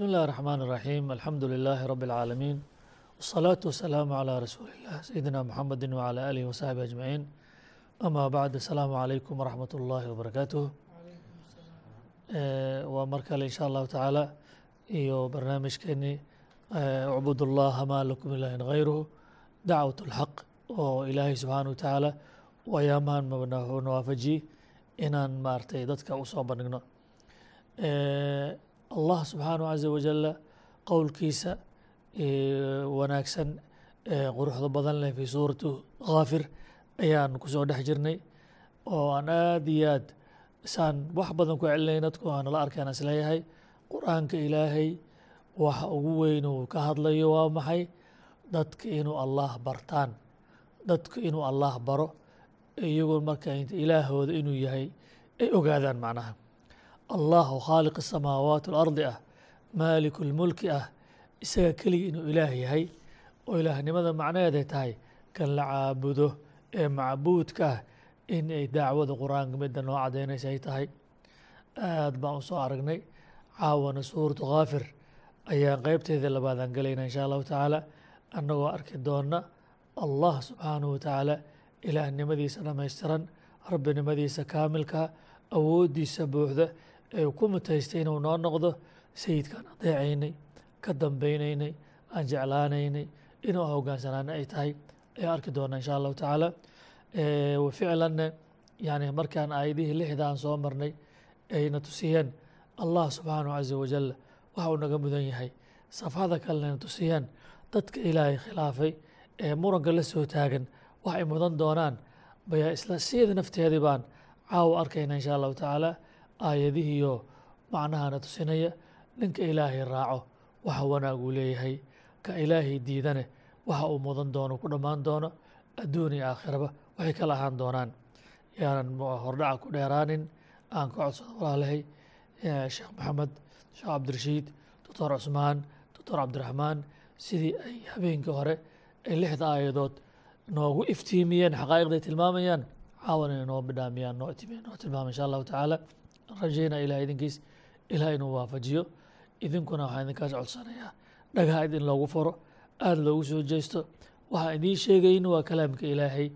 illahi raxmaan iraxiim alxamdu lilaahi rabbi alcaalamiin wasalaatu wasalaamu calaa rasuuli illah sayidina muxamedi wacalaa aalihi wasaxbi ajmaciin amaa bacd assalaamu calaykum waraxmat ullaahi wabarakaatuh waa mar kale insha allahu tacaala iyo barnaamijkeenii ucbud allaha maa lakum ilaahin hayruhu dacwat lxaq oo ilaahay subxaana wa tacaala u ayaamahan nawaafajiyey inaan maaragtay dadka u soo bandhigno allah subxaanahu caza wajala qowlkiisa wanaagsan quruxda badan leh fii suurati kaafir ayaan ku soo dhex jirnay oo aan aad iyo aad saan wax badan ku celinay dadku aanala arkeen aan is leeyahay qur'aanka ilaahay waxa ugu weyn uu ka hadlayo waa maxay? Dadka inuu allah bartaan dadka inuu allah baro iyagoo marka ilaahooda inuu yahay ay ogaadaan macnaha allah oo khaaliq asamaawaat alardi ah maaliku lmulki ah isaga keliga inuu ilaah yahay oo ilaahnimada macnaheeday tahay kan la caabudo ee macbuudka ah in ay dacwada qur'aanka midda noo cadaynaysa ay tahay. Aad baan u soo aragnay caawana suuratu khaafir ayaan qeybteeda labaadaan galayna insha allahu tacaala annagoo arki doona allah subxaanahu wa tacaala ilaahnimadiisa dhammaystiran rabbinimadiisa kaamilka awooddiisa buuxda ee ku mutaystay inuu noo noqdo sayidkaan adeecaynay ka dambeynaynay aan jeclaanaynay inuu hogaansanaana ay tahay ayaa arki doona insha allahu tacaala. Ficlanne yani markaan aayadihii lixda aan soo marnay ayna tusiyeen allah subxaanahu caza wajal waxa uu naga mudan yahay. Safxada kalena tusiyeen dadka ilaahay khilaafay ee muranka la soo taagan waxay mudan doonaan. Bayaa isla siyada nafteedii baan caawa arkayna insha allahu tacaala aayadihiiyo macnahana tusinaya ninka ilaahay raaco waxa wanaag uu leeyahay. Ka ilaahay diidane waxa uu mudan doono ku dhammaan doono adduun iyo aakhiraba waxay kala ahaan doonaan. Yaanan hordhaca ku dheeraanin aan ka codsado walaalahay sheekh maxamed sheekh cabdirashiid doctor cusmaan doctor cabdiraxmaan sidii ay habeenkii hore ay lixda aayadood noogu iftiimiyeen xaqaa'iqday tilmaamayaan caawan inay noo bidhaamiyaan noo noo tilmaama insha allahu tacaala rajayna ilaah idinkiis. Ilaah inuu waafajiyo. Idinkuna waxaan idinkaas codsanayaa dhagaha idin loogu furo aada loogu soo jeesto waxaan idiin sheegayn waa kalaamka ilaahay.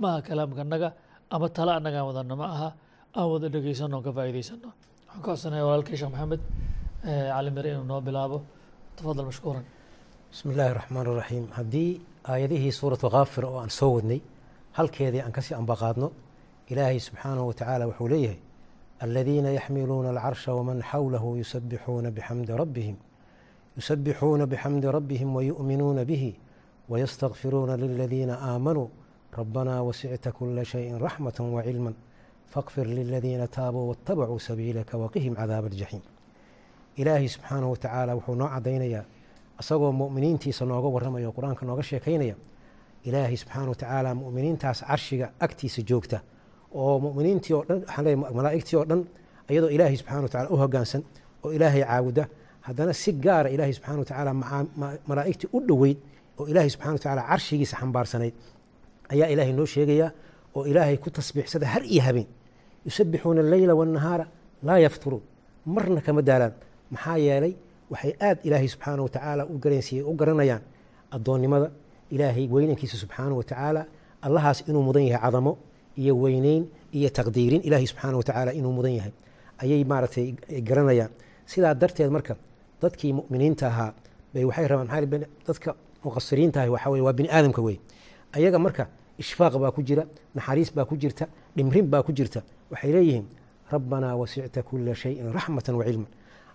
Ma aha kalaamka naga ama tale annagaan wadana ma aha. Aan wada dhegeysano ka faa'iideysano waxaan ka codsanaya walaalkay sheekh maxamed cali mire inuu noo bilaabo. Tafadal mashkuuran. Bismi illaahi raxmaan iraxiim haddii aayadihii suuratu kaafir oo aan soo wadnay halkeedii aan ka sii ambaqaadno ilaahay subxaanahu wa tacaala wuxuu leeyahay aladiina yaxmiluuna alcarsha waman xawlahu yusabixuuna bixamdi rabbihim yusabixuuna bixamdi rabbihim wayu'minuuna bihi wayastakfiruuna liladiina aamanuu rabbanaa wasicta kula shayin raxmata wacilma fakfir liladiina taabuu waاtabacuu sabiilaka waqihim cadaaba aljaxiim ilaahay subxaanahu wa tacaala wuxuu noo cadaynayaa isagoo mu'miniintiisa nooga warramaya oo qur'aanka nooga sheekaynaya ilaahay subxaana wa tacaala mu'miniintaas carshiga agtiisa joogta oo muminiintii oo dhan waxaan leeyahay malaa'igtii oo dhan iyadoo ilaahay subxana wa tacala u hoggaansan oo ilaahay caabuda haddana si gaara ilaahay subxana wa tacaala malaa'igtii u dhoweyd oo ilaahay subxana wa tacaala carshigiisa xambaarsanayd ayaa ilaahay noo sheegayaa oo ilaahay ku tasbiixsada har iyo habeen. Yusabbixuuna alleyla waannahaara laa yafturuun. Marna kama daalaan. Maxaa yeelay waxay aad ilaahay subxaana wa tacaala u garansiiyey u garanayaan addoonnimada. Ilaahay weynankiisa subxaana wa tacaala allahaas inuu mudan yahay cadamo iyo weyneyn iyo taqdiirin ilaahay subxaana wa tacaala inuu mudan yahay. Ayay maaragtay garanayaan sidaa darteed marka dadkii mu'miniinta ahaa bay waxay rabaan dadka muqasiriinta ahi waxa weye waa bini aadamka wey ayaga marka ishfaaq baa ku jira naxariis baa ku jirta dhimrin baa ku jirta. Waxay leeyihiin rabbanaa wasicta kula shayin raxmatan wa cilman.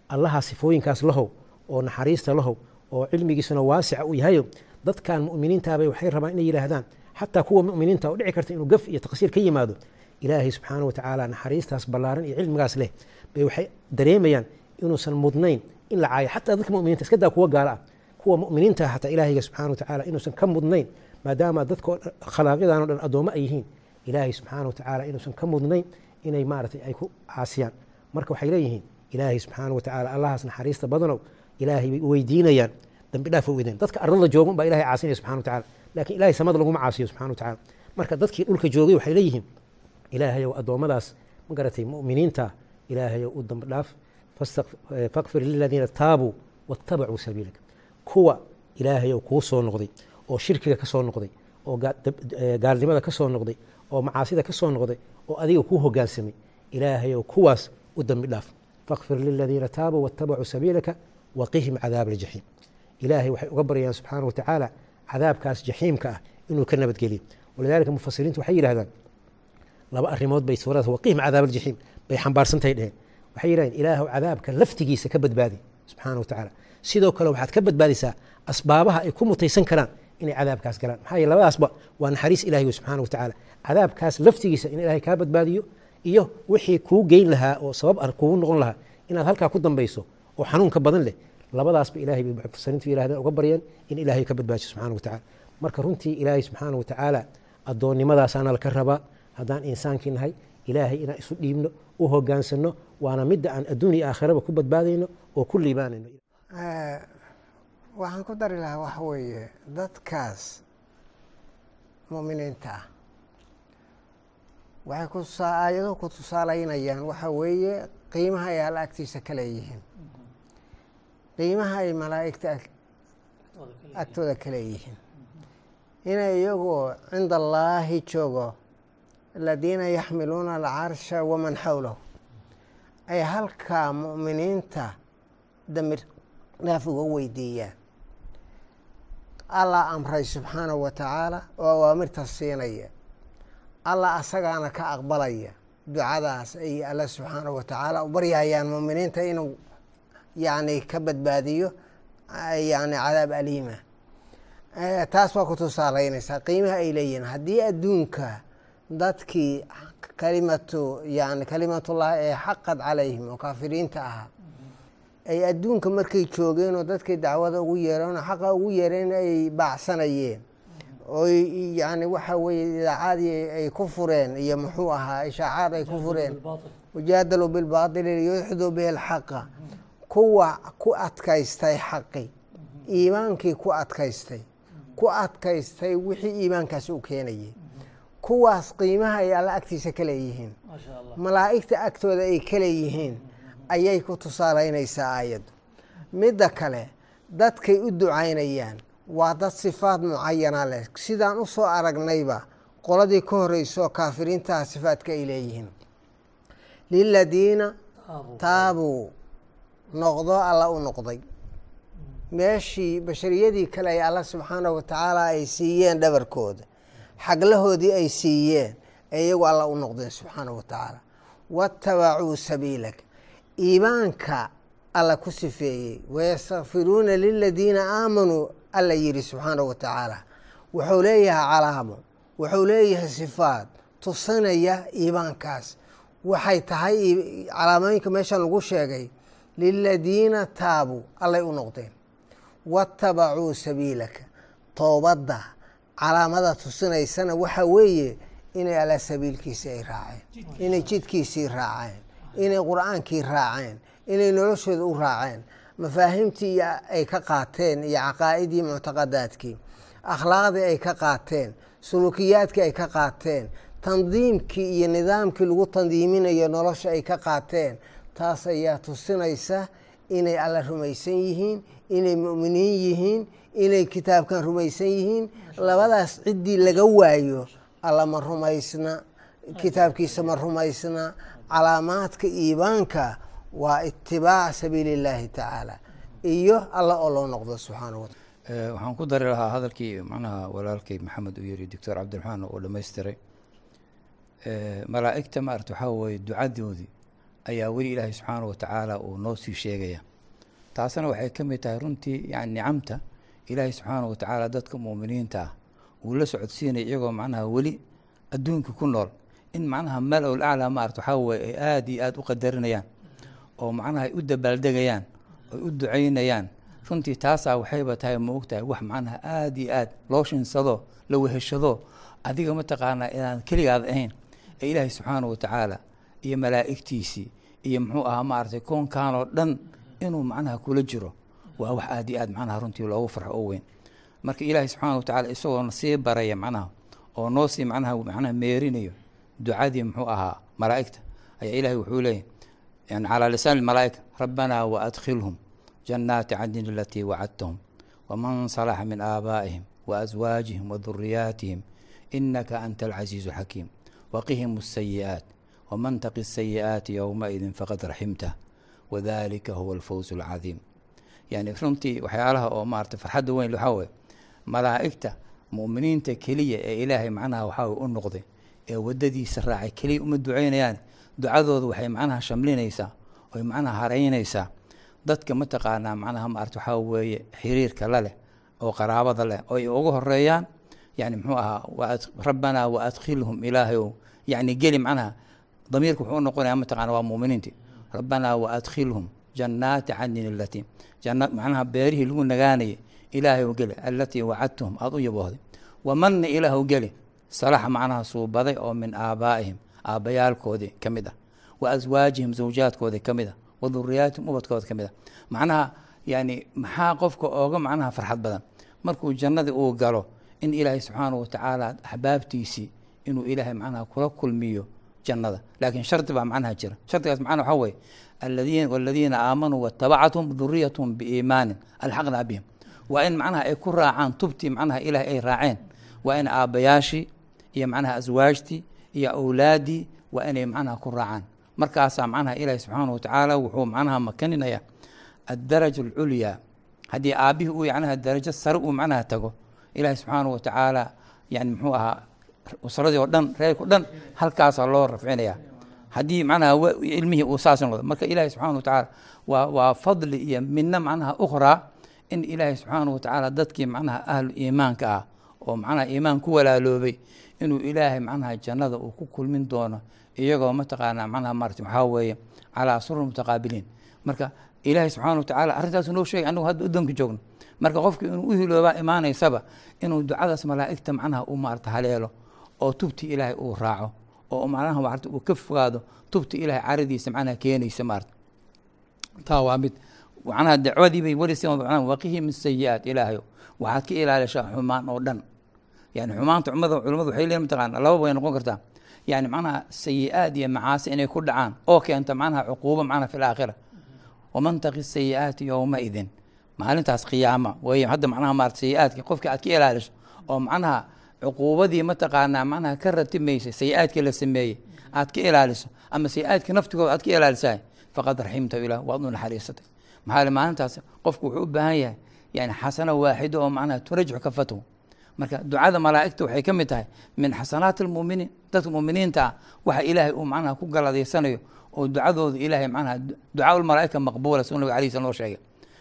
Allaha sifooyinkaas lahow oo naxariista lahow oo cilmigiisuna waasica u yahayo dadkan mu'miniintaabay waxay rabaan inay yidhaahdaan xataa kuwa muminiinta oo dhici karta inuu gaf iyo taqsiir ka yimaado ilaahay subxaana wa tacaala naxariistaas ballaaran iyo cilmigaas leh bay waxay dareemayaan inuusan mudnayn in la caayo. Xataa dadka muminiinta iska daa kuwa gaala ah kuwa mu'miniinta ah xataa ilaahayga subxana wa tacaala inuusan ka mudnayn maadaama dadka khalaaqidan o dhan addoommo ay yihiin ilaahay subxaana wa tacaala inuusan ka mudnayn inay maaragtay ay ku caasiyaan. Marka waxay leeyihiin ilaahay subxaana wa tacaala allahaas naxariista badanow ilaahay bay u weydiinayaan dambi dhaaf u weydiin. Dadka ardada joogan baa ilahay caasinaya subxana wa tacaala laakiin ilahay samada laguma caasiyo subxana wa tacaala. Marka dadkii dhulka joogay waxay leeyihiin ilaahayow addoommadaas ma garatay mu'miniinta? Ilaahayow u dambi dhaaf. Fakfir liladiina taabuu waattabacuu sabiilak. Kuwa ilaahayow kuu soo noqday oo shirkiga ka soo noqday oo gaalnimada ka soo noqday oo macaasida ka soo noqday oo adiga kuu hogaansamay ilaahayow kuwaas u dambi dhaaf. Fakfir liladiina taabuu waattabacuu sabiilaka waqihim cadaaba aljaxiim ilaahay waxay uga baryayaan subxaana wa tacaala cadaabkaas jaxiimka ah inuu ka nabadgeliyo walidaalika mufasiriintu waxay yidhahdaan laba arrimood bay suuradaas waqihim cadaab aljaxiim bay xambaarsantahay dheheen waxay yidhahdeen ilaahu cadaabka laftigiisa ka badbaadi subxaana wa sidoo kale waxaad ka badbaadisaa asbaabaha ay ku mutaysan karaan inay cadaabkaas galaan. Maxaa yeele labadaasba waa naxariis ilahi wey subxaana wa cadaabkaas laftigiisa in ilaahay kaa badbaadiyo iyo wixii kuu geyn lahaa oo sabab kugu noqon lahaa inaad halkaa ku dambayso oo xanuunka badan leh labadaasba ilahay bay mufasiriintu yirahdeen uga baryeen in ilaahay ka badbaajiyo subxana wa tacala marka runtii ilaahay subxaana wa tacaala addoonnimadaasana laka rabaa haddaan insaankii nahay ilaahay inaan isu dhiibno u hogaansano waana midda aan adduun iyo aakhiraba ku badbaadayno oo ku liibaanayno. Waxaan ku dari lahaa waxa weeye dadkaas mu'miniinta ah. Waxay aayaduhu ku tusaalaynayaan waxa weeye qiimaha ay alla agtiisa ka leeyihiin qiimaha ay malaa'igta agtooda ka leeyihiin. Inay iyagoo cinda allaahi joogo aladiina yaxmiluuna alcarsha waman xawlahu ay halkaa mu'miniinta dambi dhaaf uga weydiiyaan. Allah amray subxaanahu wa tacaala oo awaamirta siinaya. Allah asagaana ka aqbalaya ducadaas ay alla subxaanahu wa tacaala u baryayaan mu'miniinta inuu yacni ka badbaadiyo yani cadaab aliima taas waa ku tusaalaynaysaa qiimaha ay leeyihiin haddii adduunka dadkii kalimatu yani kalimatullah ee xaqad calayhim oo kaafiriinta ahaa ay adduunka markay joogeen oo dadkay dacwada ugu yeereen oo xaqa ugu yeereen ay baacsanayeen oo yani waxa weye idaacadii ay ku fureen iyo muxuu ahaa ishaacaad ay ku fureen wajaadaluu bilbaatili liyudxiduu bihi alxaqa kuwa ku adkaystay xaqi. Iimaankii ku adkaystay. Ku adkaystay wixii iimaankaasi u keenayay. Kuwaas qiimaha ay alla agtiisa ka leeyihiin. Malaa'igta agtooda ay ka leeyihiin ayay ku tusaalaynaysaa aayaddu midda kale dadkay u ducaynayaan waa dad sifaad mucayana leh. Sidaan u soo aragnayba qoladii ka horreysoo kaafiriintaha sifaadka ay leeyihiin. Liladiina taabuu noqdo alla u noqday. Meeshii bashariyadii kale ay alla subxaanahu wa tacaala ay siiyeen dhabarkooda xaglahoodii ay siiyeen ee iyagu alla u noqdeen subxaanahu wa tacaala. Watabacuu sabiilak. Iimaanka alla ku sifeeyey wayastakfiruuna liladiina aamanuu alla yidhi subxaanahu wa tacaala. Wuxuu leeyahay calaamo wuxuu leeyahay sifaad tusinaya iimaankaas. Waxay tahay calaamooyinka meeshan lagu sheegay liladiina taabuu allay u noqdeen watabacuu sabiilaka toobadda calaamada tusinaysana waxa weeye inay alla sabiilkiisii ay raaceen inay jidkiisii raaceen inay qur'aankii raaceen inay noloshooda u raaceen mafaahimtii ay ka qaateen iyo caqaa'idii muctaqadaadkii akhlaaqdii ay ka qaateen sulukiyaadkii ay ka qaateen tandiimkii iyo nidaamkii lagu tandiiminayo nolosha ay ka qaateen taas ayaa tusinaysa inay alla rumaysan yihiin inay mu'miniin yihiin inay kitaabkan rumaysan yihiin. Labadaas ciddii laga waayo alla ma rumaysna kitaabkiisa ma rumaysna. Calaamaadka iimaanka waa itibaac sabiili illaahi tacaala. Iyo alla oo loo noqdo subxaanahu wataala waxaan ku dari lahaa hadalkii macnaha walaalkay maxamed uu yiri doctor cabdiraxmaan oo dhamaystiray malaa'igta maarata waxaa weeye ducadoodii ayaa weli ilaahay subxaana wa uu noo sii sheegaya. Taasna waxay ka mid tahay runtii yani nicamta ilaahay subxaana wa dadka mu'miniinta ah. Uu la socodsiinaya iyagoo macnaha weli adduunka ku nool. In macnaha mal-ol aclaa maarata waxaa weye ay aada iyo aada u qadarinayaan oo macnaha ay u dabaaldegayaan ay u ducaynayaan. Runtii taasaa waxayba tahay ma ogtahay wax macnaha aada iyo aad loo shinsado la weheshado adiga mataqaanaa inaan keligaad ahayn ee ilaahay subxaana wa iyo malaa'igtiisii iyo muxuu ahaa maaragtay koonkan oo dhan inuu macnaha kula jiro. Waa wax aada iyo aad macnaha runtii loogu farxo oo weyn. Marka ilaahay subxaana wa tacala isagoona sii baraya macnaha oo noo sii macnaha macnaha meerinayo ducadii muxuu ahaa malaa'igta ayaa ilaahay wuxuu leeyahy yani calaa lisaani malaa'ika rabbanaa wa adkhilhum jannaati cadnin alatii wacadtahum waman salaxa min aabaa'ihim wa aswaajihim wa duriyaatihim inaka anta alcasiizu alxakiim waqihim asayi'aat waman taqi asayi'aati yowmaidin faqad raximtah wadalika huwa alfawz alcadiim yani runtii waxyaalaha oo maarata farxadda weyn waxaa weye malaa'igta mu'miniinta keliya ee ilaahay macnaha waxaa u noqday ee waddadiisa raacay keliya uma ducaynayaan. Ducadooda waxay macnaha shamlinaysaa oy macnaha haraynaysaa. Dadka mataqaanaa macnaha maarata waxaa weeye xiriirka la leh oo qaraabada leh oo ay ugu horeeyaan yani muxuu ahaa rabbanaa wa adkhilhum ilaahayow. Yani geli macnaha damiirka wuxuu u noqonaya mataqana waa mu'miniinti rabbanaa wa adkhilhum jannaati cadnin alatii macnaha beerihii lagu nagaanayay ilaahayow geli alatii wacadtuhum aada u yaboohday wamanna ilaahw geli salaxa macnaha suubaday oo min aabaa'ihim aabbayaalkoodii ka mid ah. Wa aswaajihim zawjaadkoodii ka mid ah. Wa duriyaatihim ubadkooda ka mid ah. Macnaha yani maxaa qofka ooga macnaha farxad badan? Markuu jannadii uu galo in ilaahay subxaana wa tacaala axbaabtiisii inuu ilaahay macnaha kula kulmiyo jannada. Laakiin shardi baa macnaha jira. Shardigaas macnaha waxaa weye aladiin waladiina aamanuu watabacatuhum duriyatuhum biiimaanin alxaqnaa bihim. Waa in macnaha ay ku raacaan tubtii macnaha ilaah ay raaceen. Waa in aabbayaashii iyo macnaha aswaajtii iyo awlaaddii waa inay macnaha ku raacaan. Markaasaa macnaha ilaahi subxaana wa tacaala wuxuu macnaha makaninayaa addaraja alculyaa haddii aabbihii uu macnaha darajo sare uu macnaha tago. Ilaahi subxaana wa tacaala yani muxuu ahaa usradii oo dhan reerka dhan halkaasaa loo rafcinaya haddii macnaha ilmihii uu saas noqdo marka ilaahi subxana wa tacaala waa waa fadli iyo midna macnaha ukhraa in ilaahi subxaana wa tacaala dadkii macnaha ahlu iimaanka ah oo macnaha iimaan ku walaaloobay inuu ilaahay macnaha jannada uu ku kulmin doono iyagoo mataqaanaa macnaha maarata waxaa weeye calaa surur mutaqaabiliin. Marka ilaahay subxana wa tacaala arrintaasu noo sheegay anagu hadda uddanka joogno. Marka qofki inuu u hiloobaa imaanaysaba inuu ducadaas malaa'igta macnaha uu maarata haleelo oo tubti ilaahay uu raaco oo macnaha maarata uu ka fogaado tubti ilaahay caradiisa macnaha keenaysa maarata taa waa mid macnaha dacwadii bay weli macnaha waqihi min sayi-aat ilaahayo waxaad ka ilaalishaa xumaan oo dhan. Yani xumaanta cumada culimadu waxay leeyihiin mataqaana laba way noqon kartaa. Yani macnaha sayi-aad iyo macaasi inay ku dhacaan oo keenta macnaha cuquubo macnaha fi waman taqi sayi-aati yowmaidin maalintaas qiyaama way hadda macnaha maarata sayi-aadki qofki aad ka ilaaliso oo macnaha cuquubadii mataqaanaa macnaha ka ratimaysay sayi-aadkii la sameeyey aad ka ilaaliso ama sayi-aadkii naftigooda aad ka ilaalisahay faqad raximta ilah waad u naxariisatay maxaa le maalintaas? Qofku wuxuu u baahan yahay yani xasano waaxida oo macnaha turajux ka fatwo marka ducada malaa'igta waxay ka mid tahay min xasanaati almu'miniin dadka mu'miniinta ah waxa ilaahay uu macnaha ku galadaysanayo oo ducadooda ilaahay macnaha ducaa malaa'ika maqbuula suu nabig alayh sal loo sheegay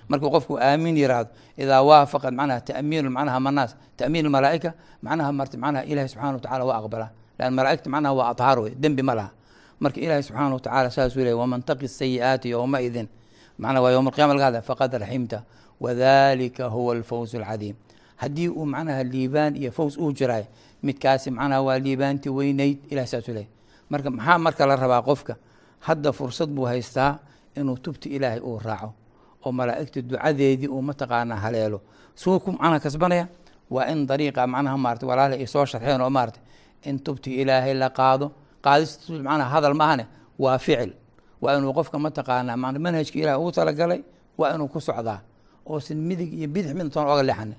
markuu qofku aamin yiraahdo idaa waafaqad macnaha ta'miinu macnaha manaas ta'miin almalaa'ika macnaha marta macnaha ilahi subxana wa tacala waa aqbalaa lan malaa'igta macnaha waa adhaar wey dembi ma laha. Marka ilaahi subxaana wa tacala saasuu leeyay waman taqi sayi'aati yowmaidin macnaha waa yowma alqiyama laga hadlaya faqad raximta wadalika huwa alfawz alcadiim haddii uu macnaha liibaan iyo faws uu jiraay midkaasi macnaha waa liibaanti weynayd ilahi saasuu leeyay marka maxaa marka la rabaa qofka hadda fursad buu haystaa inuu tubti ilaahay uu raaco oo malaa'igta ducadeedii uu mataqaanaa haleelo. Suu ku macnaha kasbanaya? Waa in dariiqa macnaha maarata walaala ay soo sharxeen oo maarata in tubti ilaahay la qaado. Qaadista macnaha hadal maahane waa ficil. Waa inuu qofka mataqaanaa manhajka ilahay ugu talagalay waa inuu ku socdaa. Oosan midig iyo bidix midtoon oga leexana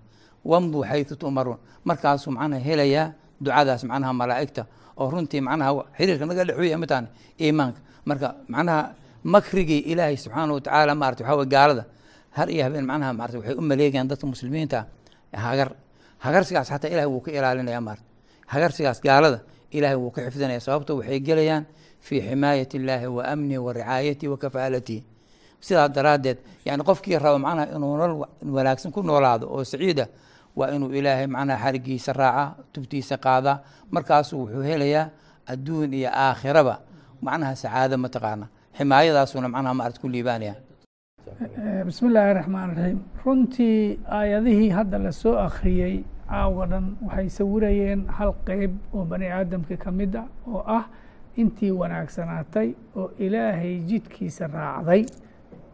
wamduu xaytu tu'maruun. Markaasuu macnaha helayaa ducadaas macnaha malaa'igta. Oo runtii macnaha xiriirka naga dhexweeya mataan iimaanka. Marka macnaha makrigii ilaahay subxaana wa tacaala maarata waxaa wey gaalada. Har iyo habeen macnaha maarata waxay u maleegayaan dadka muslimiinta hagar. Hagarsigaas xataa ilahay wuu ka ilaalinaya maarata hagarsigaas gaalada ilahay wuu ka xifdinaya sababto waxay gelayaan fii ximaayati illaahi wa amnihi wa ricaayatihi wa kafaalatihi sidaa daraaddeed yani qofkii raba macnaha inuu nolol wanaagsan ku noolaado oo saciida waa inuu ilaahay macnaha xarigiisa raaca tubtiisa qaadaa markaasuu wuxuu helayaa adduun iyo aakhiraba. Macnaha sacaado mataqaana ximaayadaasuna macnaha maarata ku liibaanaya. Bismi illaahi raxmaan raxiim runtii aayadihii hadda la soo akhriyey caawa dhan waxay sawirayeen hal qeyb oo bani aadamka ka mid ah oo ah intii wanaagsanaatay oo ilaahay jidkiisa raacday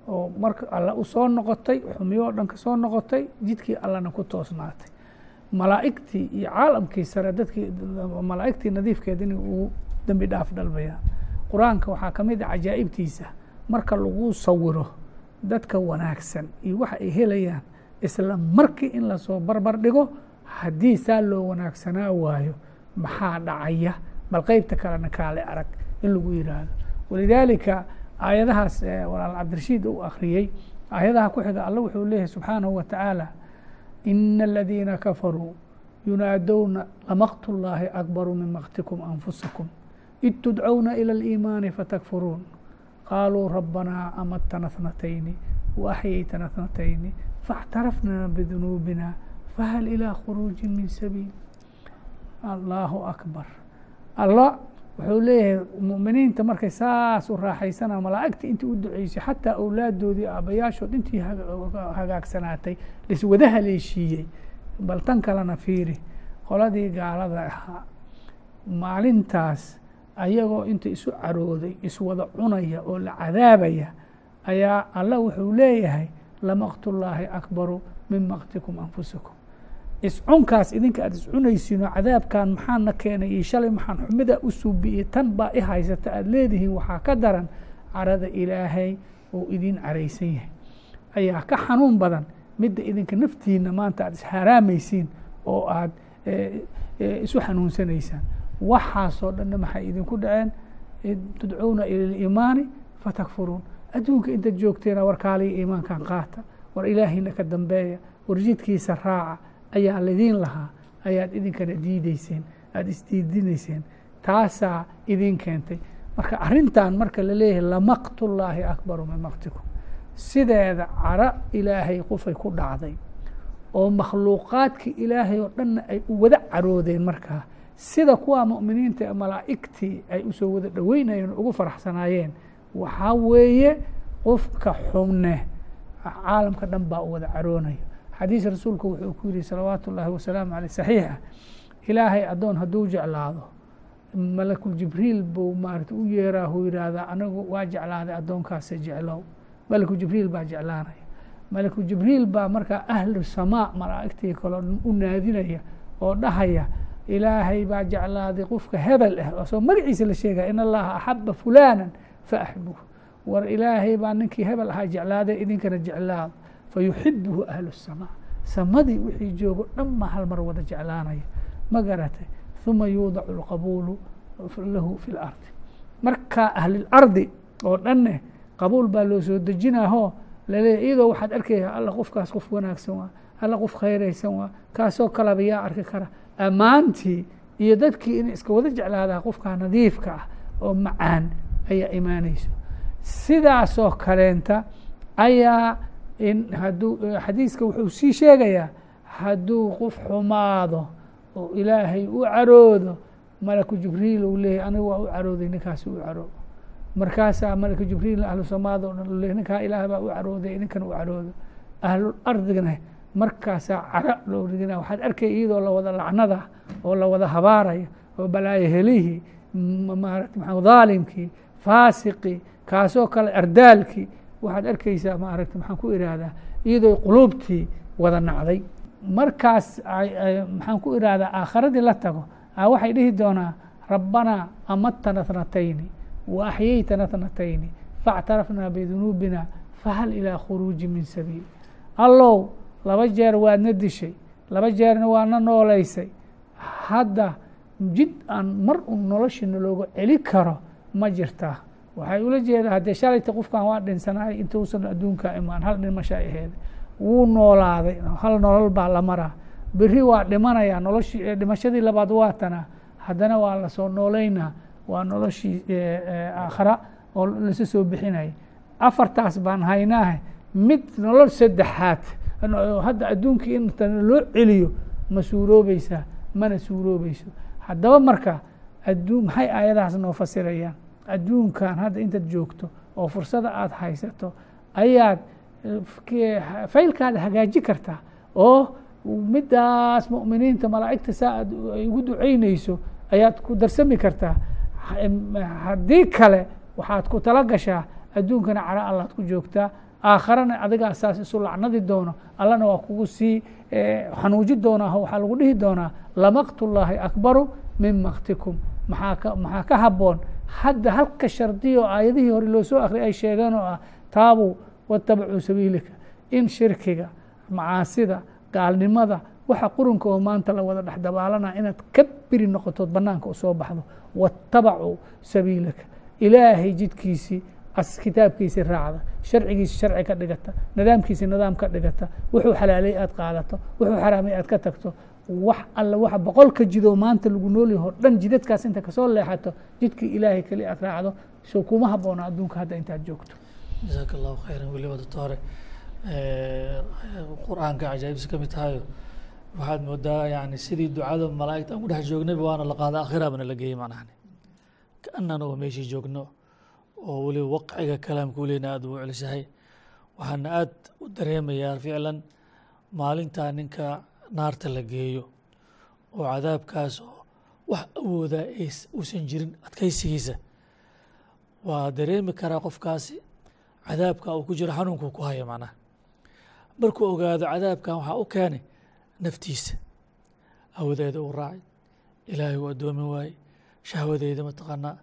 oo marka alla u soo noqotay xumiyo oo dhan ka soo noqotay jidkii allana ku toosnaatay. Malaa'igtii iyo caalamkii sare dadkii malaa'igtii nadiifkeed inay ugu dembi dhaaf dalbayaan qur'aanka waxaa ka mid ah cajaa'ibtiisa. Marka lagu sawiro dadka wanaagsan iyo waxa ay helayaan isla markii in la soo barbar dhigo haddii saa loo wanaagsanaa waayo maxaa dhacaya? Bal qeybta kalena kaale arag in lagu yidhaahdo walidaalika aayadahaas walaal cabdirashiid uu akhriyey aayadaha ku xiga alla wuxuu leeyahay subxaanahu wa tacaala ina aladiina kafaruu yunaadowna lamaqtu llaahi akbaru min maqtikum anfusakum id tudcowna ilى اliimaani fatakfuruun qaaluu rabbanaa amatana اthnatayni waaxyaytana اthnatayni faاctarafna bidunuubina fahal ilىa khuruuji min sabiil allaahu akbar alla wuxuu leeyahay mu'miniinta markay saas u raaxaysanaa malaa'igta intii u duceysay xataa awlaaddoodii aabbayaashood intii hagaagsanaatay laiswada haleeshiiyey bal tan kalena fiiri qoladii gaalada ahaa maalintaas ayagoo inta isu carooday iswada cunaya oo la cadaabaya ayaa alla wuxuu leeyahay lamaqtullaahi akbaru min maqtikum anfusakum. Iscunkaas idinka aad iscunaysiinoo cadaabkan maxaana keenay iyo shalay maxaan xumida u suubi'iyey tan baa i haysata aada leedihiin waxaa ka daran carada ilaahay oo idin caraysan yahay. Ayaa ka xanuun badan midda idinka naftiina maanta aad ishaaraamaysiin oo aad isu xanuunsanaysaan waxaasoo dhanna maxay idinku dhaceen? Tudcuuna ila liimaani fatakfuruun. Adduunka intaad joogteena war kaaliya iimaankan qaata. War ilaahayna ka dambeeya. War jidkiisa raaca. Ayaa laidiin lahaa. Ayaad idinkana diideyseen aada isdiidinayseen taasaa idin keentay. Marka arrintan marka la leeyahay lamaqtullaahi akbaru min maqtikum. Sideeda caro ilaahay qofay ku dhacday. Oo makhluuqaadkii ilaahay oo dhanna ay u wada caroodeen markaa sida kuwa mu'miniinta ee malaa'igtii ay u soo wada dhoweynayeen ugu faraxsanaayeen waxaa weeye qofka xubne caalamka dhan baa u wada caroonaya xadiis rasuulku wuxuu ku yihi salawaatu ullaahi wasalaamu aleyh saxiixa. Ilaahay addoon hadduu jeclaado malakul jibriil buu maarata u yeeraa huu yidhaahdaa anigu waa jeclaaday addoonkaasa jeclow. Malakul jibriil baa jeclaanaya. Malakul jibriil baa markaa ahlu samaa malaa'igtii kaloo u naadinaya oo dhahaya ilaahay baa jeclaaday qofka hebel ah asoo magaciisa la sheegaya in allaha axaba fulana faaxibuuh war ilaahay baa ninkii hebel ahaa jeclaaday idinkana jeclaado fayuxibuhu ahlu الsamaa samadii wixii joogo dhan ma hal mar wada jeclaanaya ma garatay ثuma yuudacu اlqabuulu lahu fi اlardi markaa ahlilardi oo dhanne qabuul baa loo soo dejinaaho laleeya iyadoo waxaad arkaysa alla qofkaas qof wanaagsan waa alla qof khayraysan waa kaasoo kalaba yaa arki kara ammaantii iyo dadkii in iska wada jeclaadaa qofkaa nadiifka ah oo macaan ayaa imaanayso. Sidaasoo kaleenta ayaa in hadduu xadiiska wuxuu sii sheegayaa hadduu qof xumaado oo ilaahay u caroodo malaku jibriil uu leeyahy aniga waa u carooday ninkaasi u caroodo markaasaa malaku jibriil ahlu samaada o dhan u ninkaa ilaah baa u carooday ninkana u caroodo. Ahlul ardigna markaasaa cara loo ridina waxaad arkaya iyadoo lawada lacnada oo lawada habaaraya oo balaayo helihii maarata maa dhaalimkii faasiqii kaasoo kale ardaalkii. Waxaad arkaysaa maaragta maxaan ku ihahdaa iyadoo quluubtii wada nacday. Markaas maxaan ku ihahdaa aakharadii la tago a waxay dhihi doonaa rabbanaa amatana thnatayni wa axyaytana thnatayni faاctarafnaa bidunuubina fahal ilىa khuruuji min sabiil. Allow laba jeer waadna dishay laba jeerna waadna noolaysay. Hadda jid aan mar un noloshina looga celi karo ma jirtaa waxay ula jeedaa haddee shalayta qofkan waa dhinsanaay intuusan adduunkaa imaan hal dhimasha aheed wuu noolaaday hal nolol baa la maraa. Beri waa dhimanayaa noloshii dhimashadii labaad waa tanaa. Haddana waa la soo nooleynaa waa noloshii aakhara oo lasa soo bixinaya afartaas baan haynaaha mid nolol saddexaad hadda adduunkii intana loo celiyo ma suuroobeysaa mana suuroobeyso haddaba marka adduun maxay aayadahaas noo fasirayaan? Adduunkan hadda intaad joogto oo fursada aada haysato ayaad faylkaada hagaaji kartaa oo midaas mu'miniinta malaa'igta saa aad ay ugu ducaynayso ayaad ku darsami kartaa. Haddii kale waxaad ku tala gashaa adduunkana cara allaad ku joogtaa aakharana adigaa saas isu lacnadi doono allana waa kugu sii xanuuji doonaa waxaa lagu dhihi doonaa lamaqtullaahi akbaru min maktikum maxaa ka habboon? Hadda halka shardiyo aayadihii hore loo soo akhriyay ay sheegeen oo ah taabuu watabacuu sabiilika. In shirkiga macaasida gaalnimada waxa qurunka oo maanta la wada dhex dabaalana inaad ka biri noqotood banaanka u soo baxdo. Watabacuu sabiilaka ilaahay jidkiisii as kitaabkiisii raacda sharcigiisi sharci ka dhigata nidaamkiisi nidaam ka dhigata wuxuu xalaalay aad qaadato wuxuu xaraamay aad ka tagto wax alla waxa boqolka jidoo maanta lagu noolyaho dhan jidadkaas inta ka soo leexato jidkii ilaahay keli aad raacdo soo kuma habboona adduunka hadda intaad joogto. Jasaaka allahu khayran weliba doctore qur'aanka cajaa'ibsi ka mid tahayo waxaad moodaa yani sidii ducada malaa'igta aan ku dhex joognayba waana la qaada akhiraabana la geeyey macnahani kaanana waa meeshii joogno oo weliba waqciga kalaamka welina aad ugu celisahay. Waxaana aad u dareemayaa ficlan maalintaa ninka naarta la geeyo oo cadaabkaas wax awoodaa uusan jirin adkaysigiisa. Waa dareemi karaa qofkaasi cadaabka uu ku jiro xanuunkuu ku haya macnaha. Markuu ogaado cadaabkan waxaa u keenay naftiisa. Hawadeeda uu raacay. Ilaahay uu addoomin waayey shahwadeeda mataqaanaa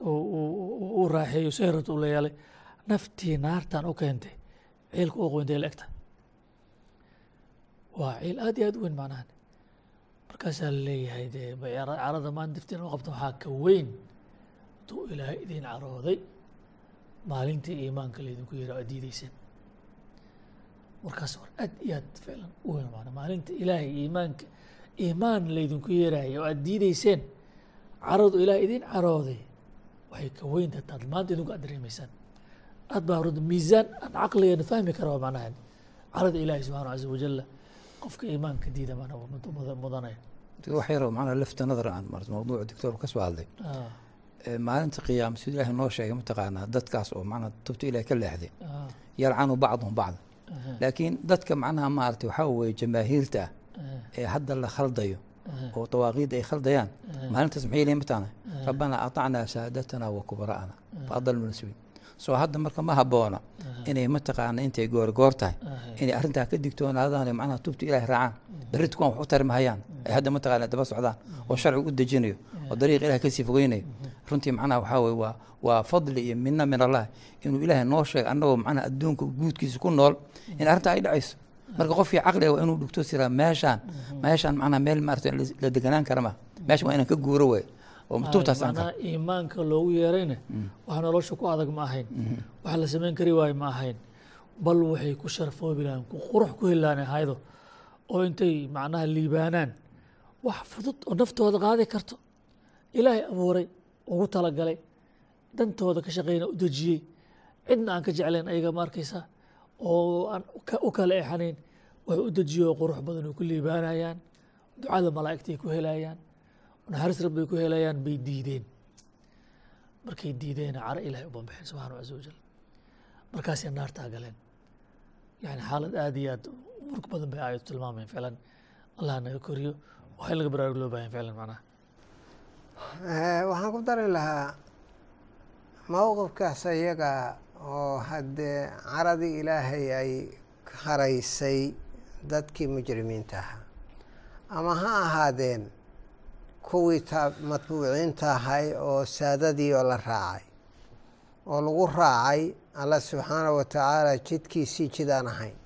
u raaxeeyo seyrata u la yeelay naftii naartan u keentay ciilka u qoyntay la egta. Waa ciil aad iyo aad u weyn macnahan. Markaasaa la leeyahay dee carada maan diftiin u qabta waxaa ka weyn tuu ilaahay idin carooday maalintii iimaanka laydinku yara aad diideyseen warkaas war aad iyo aad ficlan u weyn maana maalinta ilaahay iimaanka iimaan laydinku yeeraya oo aad diideyseen caradu ilaah idin carooday waxay ka weynta taad maanta idinku aad dareemaysaan aad baa rud miisaan aan caqligeena fahmi kara waa macnahan carada ilaahi subxaana caza wajalla qofka iimaanka diida maana mudanaya wax yaroo macnaa lafta nadar aan marto mawduuca doctoor ka soo hadlay. Maalinta qiyaama siduu ilaahay noo sheegay mataqaanaa dadkaas oo macnaa tubta ilaahay ka leexday. Yalcanu bacduhum bacda laakiin dadka macnaha maaragtay waxaa weeye jamaahiirta ah ee hadda la khaldayo oo dawaaqiidda ay khaldayaan. Maalintaas maxay leeyihiin mataana rabbanaa atacnaa saadatana wa kubara'ana fa adalna sabiil soo hadda marka ma habboona inay mataqaana intay goorgoor tahay inay arrintaa ka digtoonaadaan macnaha tubta ilaahay raacaan. Berrit kuwan wax u tari mahayaan ay hadda mataqaana daba socdaan. Oo sharcigu u dejinayo oo dariiq ilahay ka sii fogeynayo runtii macnaha waxaa weye waa waa fadli iyo minna min allah inuu ilaahay noo sheegay annagoo macnaha adduunka guudkiisa ku nool in arrintaa ay dhacayso marka qofkii caqliga waa inuu dhugto siraa meeshaan. Meeshaan macnaha meel maarata la deganaan kara ma. Meesha waa inaan ka guuro oo aan macnaha iimaanka loogu yeerayna wax nolosha ku adag ma ahayn. Wax la samayn kari waayo ma ahayn. Bal waxay ku sharfoobi lahayn qurux ku heli lahayn ahaydo oo intay macnaha liibaanaan wax fudud oo naftooda qaadi karto. Ilaahay abuuray ugu talagalay dantooda ka shaqeyna u dejiyey. Cidna aan ka jeclayn ayaga ma arkaysa oo aan u kala exanayn wax u dejiyo qurux badan oo ku liibaanayaan ducada malaa'igtay ku helayaan naxariis rabbay ku helayaan bay diideen. Markay diideena cara ilahay u banbaxeen subxaana caza wajal markaasay naartaa galeen yani xaalad aad iyo aad murg badan bay aayadu tilmaamayan ficlan allah naga koriyo. Waxaa in laga baraarug loo baahan ficlan macnaha waxaan ku dari lahaa mowqifkaas iyaga oo haddee caradii ilaahay ay haraysay dadkii mujrimiinta ahaa ama ha ahaadeen kuwii ta matbuuciinta ahay oo saadadii oo la raacay oo lagu raacay alla subxaana wa tacaala jidkiisii jidaan ahayn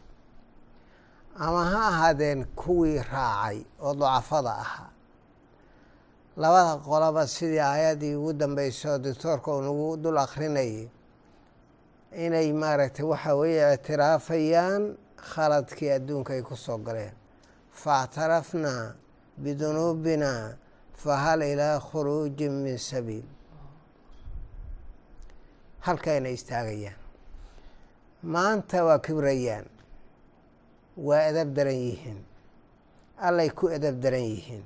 ama ha ahaadeen kuwii raacay oo dacafada ahaa. Labada qoloba sidii aayaddii ugu dambeysay oo doctoorka uu nagu dul akrinayay inay maaragtay waxa weeye ictiraafayaan khaladkii adduunka ay ku soo galeen. Faاctarafnaa bidunuubina fahal ilaa khuruujin min sabiil. Halkayna istaagayaan. Maanta waa kibrayaan. Waa edab daran yihiin. Allay ku edab daran yihiin.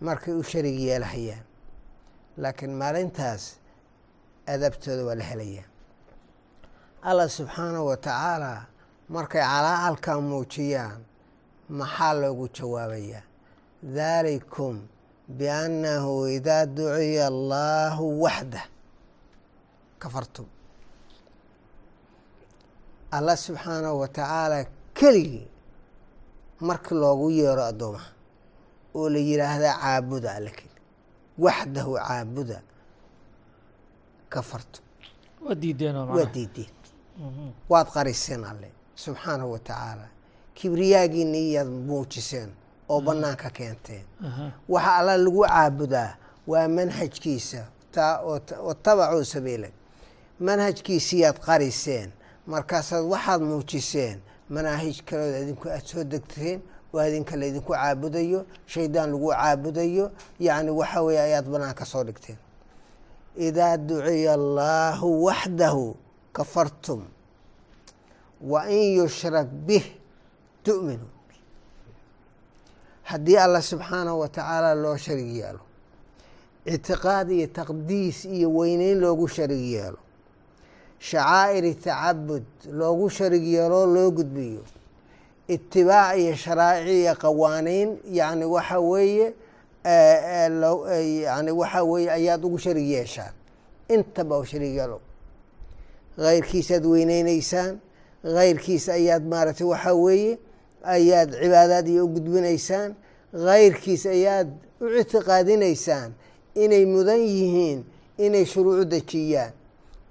Markay u sharig yeelhayaan laakiin maalintaas adabtooda waa la helayaa allah subxaanahu wa tacaala markay calaacalkaa muujiyaan maxaa loogu jawaabayaa daalikum biannahu idaa duciya allaahu waxdah. Kafartum. Allah subxaanahu wa tacaala keligii markii loogu yeero addoomaha oo la yidhaahdaa caabuda alle keli waxdahu caabuda. Kafartum. Waa diideen waad qariseen alle subxaanahu wa tacaala. Kibriyaagiina muujiseen oo bannaanka keenteen. Waxa alla lagu caabudaa waa manhajkiisa watabacuu sabiila manhajkiisiyaad qariseen markaasaad waxaad muujiseen manaahij kalood adinku aad soo degteen oo adinka laydinku caabudayo shaydaan lagu caabudayo yacni waxa weeye ayaad banaanka soo dhigteen. Idaa duciya allaahu waxdahu kafartum wa in yushrak bih tu'minu. Haddii allah subxaanahu wa tacaala loo sharig yeelo ictiqaad iyo taqdiis iyo weyneyn loogu sharig yeelo shacaa'iri tacabud loogu sharig yeeloo loo gudbiyo itibaac iyo sharaa'ic iyo qawaaniin yacni waxa weeye yacni waxa weeye ayaad ugu sharig yeeshaan. Intaba sharig yeelo keyrkiisaad weyneyneysaan keyrkiis ayaad maaragtay waxaa weeye ayaad cibaadaad iyo u gudbinaysaan keyrkiis ayaad u ictiqaadinaysaan inay mudan yihiin inay shuruucu dejiyaan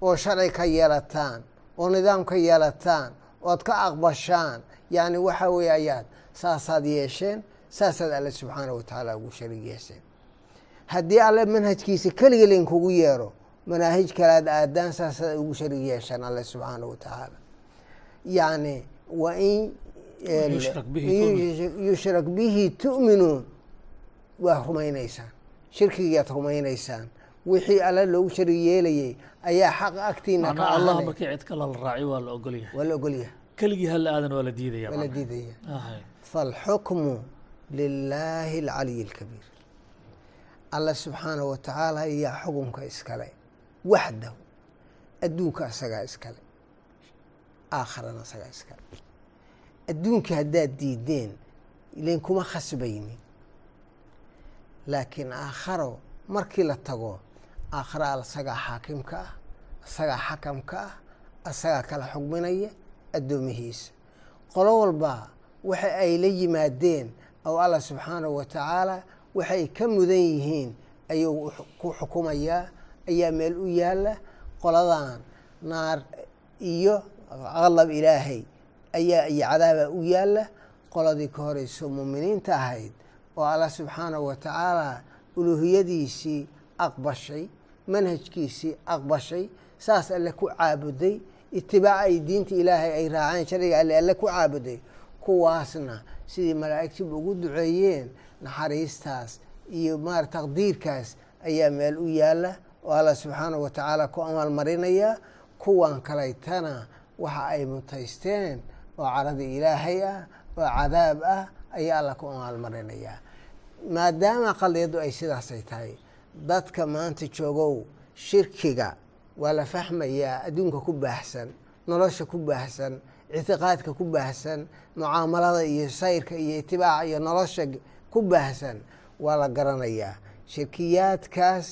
oo sharci ka yeelataan oo nidaam ka yeelataan ood ka aqbashaan yacni waxaa weeye ayaad saasaad yeesheen saasaad alle subxaanahu wa tacaala ugu sharig yeesheen. Haddii alle manhajkiisa keligii laynkugu yeero manaahij kalaad aadaan saasad ugu sharig yeeshaan alle subxaana wa tacaala yani wa in eh, yushrak bihi tu'minuun waa rumaynaysaan. Shirkigiiaad rumaynaysaan. Wixii alle loogu sharig yeelayay ayaa xaq agtiina waa la ogolyahay. Diidaya falxukmu lilaahi alcaliy alkabiir alle subxaana wa tacaala ayaa xukunka iskale waxdahu adduunka asagaa iskale aakharana asagaa iskale adduunka haddaad diideen ilain kuma khasbayni. Laakiin aakharo markii la tago aakhara al asagaa xaakimka ah isagaa xakamka ah isagaa kala xugminaya addoomihiisa qolo walba waxa ay la yimaadeen ow allah subxaanahu wa tacaala waxay ka mudan yihiin ayuu ku xukumayaa ayaa meel u yaalla qoladan naar iyo qalab ilaahay ayaa iyo cadaaba u yaalla qoladii ka horeyso muuminiinta ahayd oo allah subxaanahu wa tacaala uluuhiyadiisii aqbashay manhajkiisii aqbashay saas alle ku caabuday itibaac ay diinta ilaahay ay raaceen sharciga alle alle ku caabuday kuwaasna sidii malaa'igtiba ugu duceeyeen naxariistaas iyo maara taqdiirkaas ayaa meel u yaalla oo allah subxaanahu wa tacaala ku amaalmarinaya kuwan kalaytana waxa ay mutaysteen oo caradi ilaahay ah oo cadaab ah ayaa allah ku amaalmarinaya. Maadaama qaldiyaddu ay sidaasay tahay dadka maanta joogow shirkiga waa la fahmayaa adduunka ku baahsan nolosha ku baahsan ictiqaadka ku baahsan mucaamalada iyo sayrka iyo itibaaca iyo nolosha ku baahsan waa la garanayaa. Shirkiyaadkaas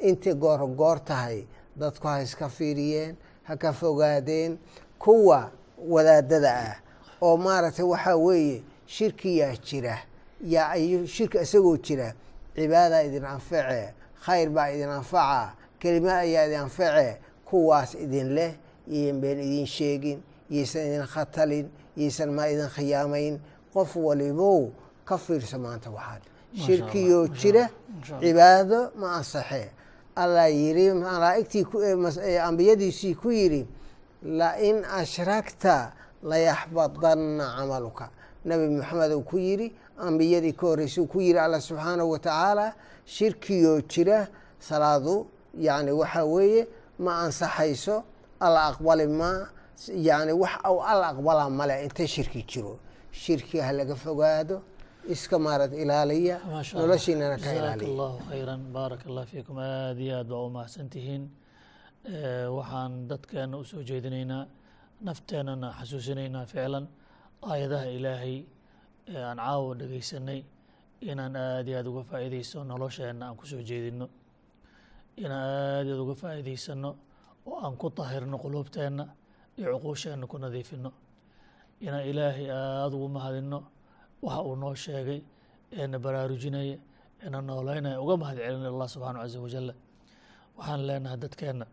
intay goor goor tahay dadku ha iska fiiriyeen ha ka fogaadeen kuwa wadaadada ah. Oo maaragtay waxaa weeye shirkiyaa jira. Yaa ay shirki isagoo jira. Cibaadaa idin anface khayr baa idin anfaca kelima ayaa idin anface kuwaas idin leh iyan been idin sheegin yaysan idin khatalin yaysan ma idin khiyaamayn. Qof walibow ka fiirsa maanta waxaad. Shirkiyoo jira cibaado ma ansaxee allah yidhi malaa'igtii ambiyadiisii ku yidhi lain ashrakta layaxbadanna camaluka. Nabi maxamed uu ku yidhi ambiyadii ka horreysay uu ku yidhi allah subxaanahu wa tacaala shirkiyoo jira salaadu yacni waxaa weeye ma ansaxayso alla aqbali maa yacni wax alla aqbalaa male inta shirki jiro shirkiga ha laga fogaado iska maarata ilaaliya noloshiinana ka ilaaliya. Allahu khayran. Baaraka allah fiikum. Aada iyo aad baa u mahadsan tihiin eh, waxaan dadkeena u soo jeedinaynaa nafteennana xasuusinaynaa ficlan. Aayadaha ilaahay eh, aan caawa dhegaysanay inaan aada iyo aad uga faa'iideyso nolosheena aan ku soo jeedino inaan aada aad uga faaidaysano oo aan ku tahirno quluubteenna iyo cuquusheenna ku nadiifino inaan ilaahay aada ugu mahadino waxa uu noo sheegay eena baraarujinaya eena nooleynaya uga mahad celinaya allah subxaanahu caza wajal waxaan leenahay dadkeenna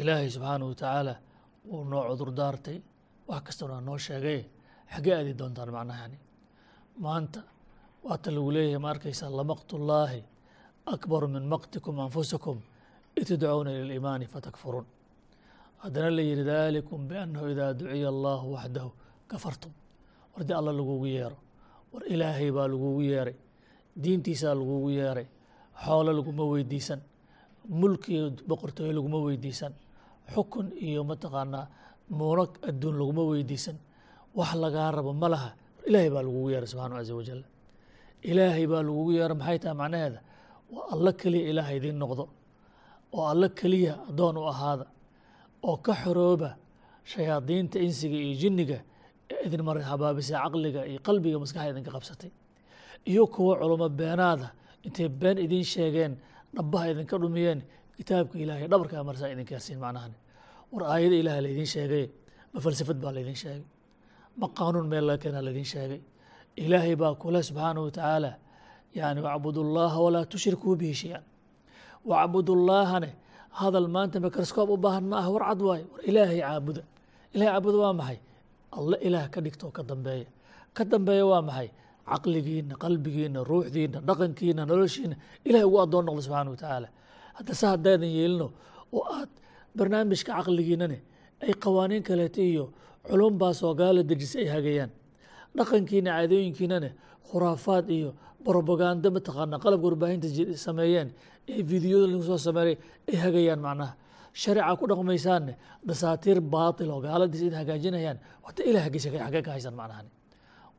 ilaahay subxaanahu watacaala wuu noo cudur daartay wax kastana noo sheegay xaggee aadi doontaan macnaha yani maanta waata lagu leeyahay ma arkaysaa lamaqtullaahi akbaru min maqtikum anfusakum itdcuuna ila liimaani fatakfuruun haddana la yihi dalikum biannahu idaa duciya allahu waxdahu kafartum war dii alla lagugu yeero. War ilaahay baa lagugu yeeray. Diintiisaa lagugu yeeray. Xoolo laguma weydiisan. Mulki iyo boqortooyo laguma weydiisan. Xukun iyo mataqaanaa muuno adduun laguma weydiisan. Wax lagaa rabo ma laha. War ilaahay baa lagugu yeeray subxaana caza wajal ilaahay baa lagugu yeeray maxay tahay macnaheeda? Waa alla keliya ilaaha idiin noqdo. Oo alla keliya addoon u ahaada. Oo ka xorooba shayaadiinta insiga iyo jinniga idin maray habaabisay caqliga iyo qalbiga maskaxda idinka qabsatay. Iyo kuwo culamo beenaada intay been idiin sheegeen dhabaha idinka dhumiyeen kitaabka ilahay dhabarkaa marsaa idin keersiin macnahan. War aayada ilaah laydin sheegay ma falsafad baa laydin sheegay ma qaanuun meel laga keenaa laydin sheegay. Ilaahay baa kule subxaanahu watacaala yani wacbudu llaha walaa tushrikuu bihi shay-an. Wacbudu llaahane hadal maanta microscob u baahan ma ah war cad waayo war ilaahay caabuda. Ilahay caabuda waa maxay alle ilaah ka dhigto ka dambeeya. Ka dambeeya waa maxay? Caqligiina qalbigiina ruuxdiina dhaqankiina noloshiina ilahay ugu addoon noqda subxaana wa tacaala. Hadda se haddaydan yeelino oo aad barnaamijka caqligiinane ay qawaaniin kaleeto iyo culum baasoo gaala dejisa ay hagayaan. Dhaqankiina caadooyinkiinane khuraafaad iyo brobaganda mataqaana qalabka warbaahinta sameeyeen ee videoda lagu soo sameeyay ay hagayaan macnaha shareeca ku dhaqmaysaanne dasaatiir baatil oo gaaladiis in hagaajinayaan wata ilah xagee ka haysan macnahani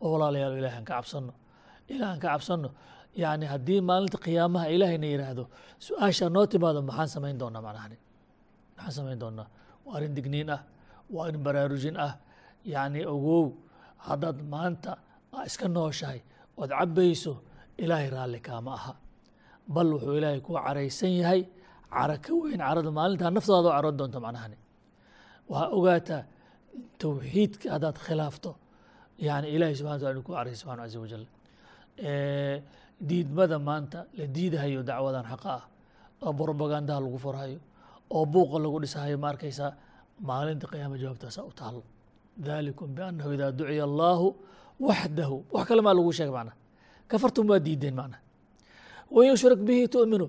oo walaalayaal ilaah aan ka cabsano ilaah aan ka cabsano yani haddii maalinta qiyaamaha ilaahayna yidhaahdo su'aasha noo timaado maxaan samayn doonaa macnahani maxaan samayn doonaa? Waa arrin digniin ah waa arrin baraarujin ah. Yani ogow haddaad maanta aa iska nooshahay ood cabbayso ilaahay raalli kaama aha. Bal wuxuu ilaahay ku caraysan yahay cara ka weyn carada maalintaa naftaada oo caroon doonto macnahani waxaa ogaataa towxiidka haddaad khilaafto yani ilahay subxana wataala ku caraysa subxana caza wajal diidmada maanta la diidahayo dacwadan xaqa ah oo brobagandaha lagu furhayo oo buuqa lagu dhisahayo ma arkaysaa maalinta qiyaama jawaabtaasa u taalo dalikum biannahu idaa duciya allaahu waxdahu wax kale maa lagu sheegay macnaha kafartum waa diideen macnaha wain yushrak bihi tu'minu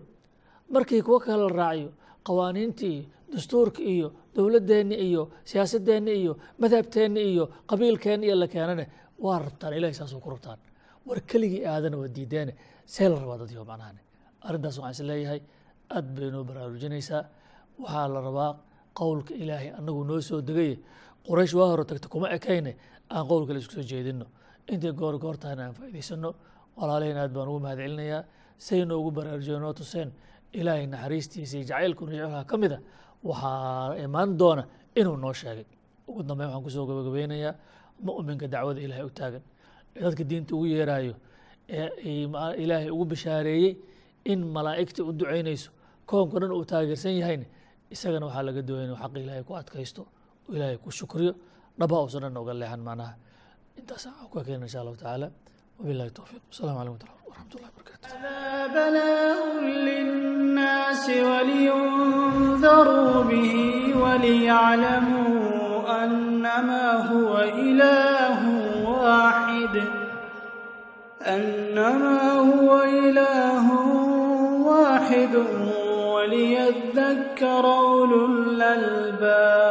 markii kuwa kale la raaciyo qawaaniintii dastuurka iyo dowladeenni iyo siyaasadeenni iyo madhabteenni iyo qabiilkeenni iyo la keenane waa rabtaan ilahay saasuu ku rabtaan. War keligii aadana waa diideene see la rabaa dadyo macnahani arrintaas waxaan is aad bay noo baraarujinaysaa. Waxaa la rabaa qowlka ilaahay annagu noo soo degaye quraysh waa hore tagta kuma ekayne aan qowl kale isku soo jeedino intay goor goor tahayna aan faa'idaysano walaalaheen aad baan ugu mahad celinayaa say noogu baraarujiyo noo tuseen ilaahay naxariistiisa iyo jacaylku rajculha ka mida waxaa imaan doona inuu noo sheegay. Ugu dambeyn waxaan ku soo gabagabeynayaa mu'minka dacwada ilaahay u taagan. Ee dadka diinta ugu yeeraayo ee ilaahay ugu bishaareeyey in malaa'igta u ducaynayso koonka dhan uu taageersan yahayna isagana waxaa laga doonaya inuu xaqa ilaahay ku adkaysto ilaahay ku shukriyo dhaba uusan dhan uga leexan macnaha. Intaas aan ku ekeyna insha allahu tacaala wabilahi towfiiq wasalaamu calaykum waraxmat ullahi barakaatu أنما هو إله واحد. وليذكر أولو الألباب.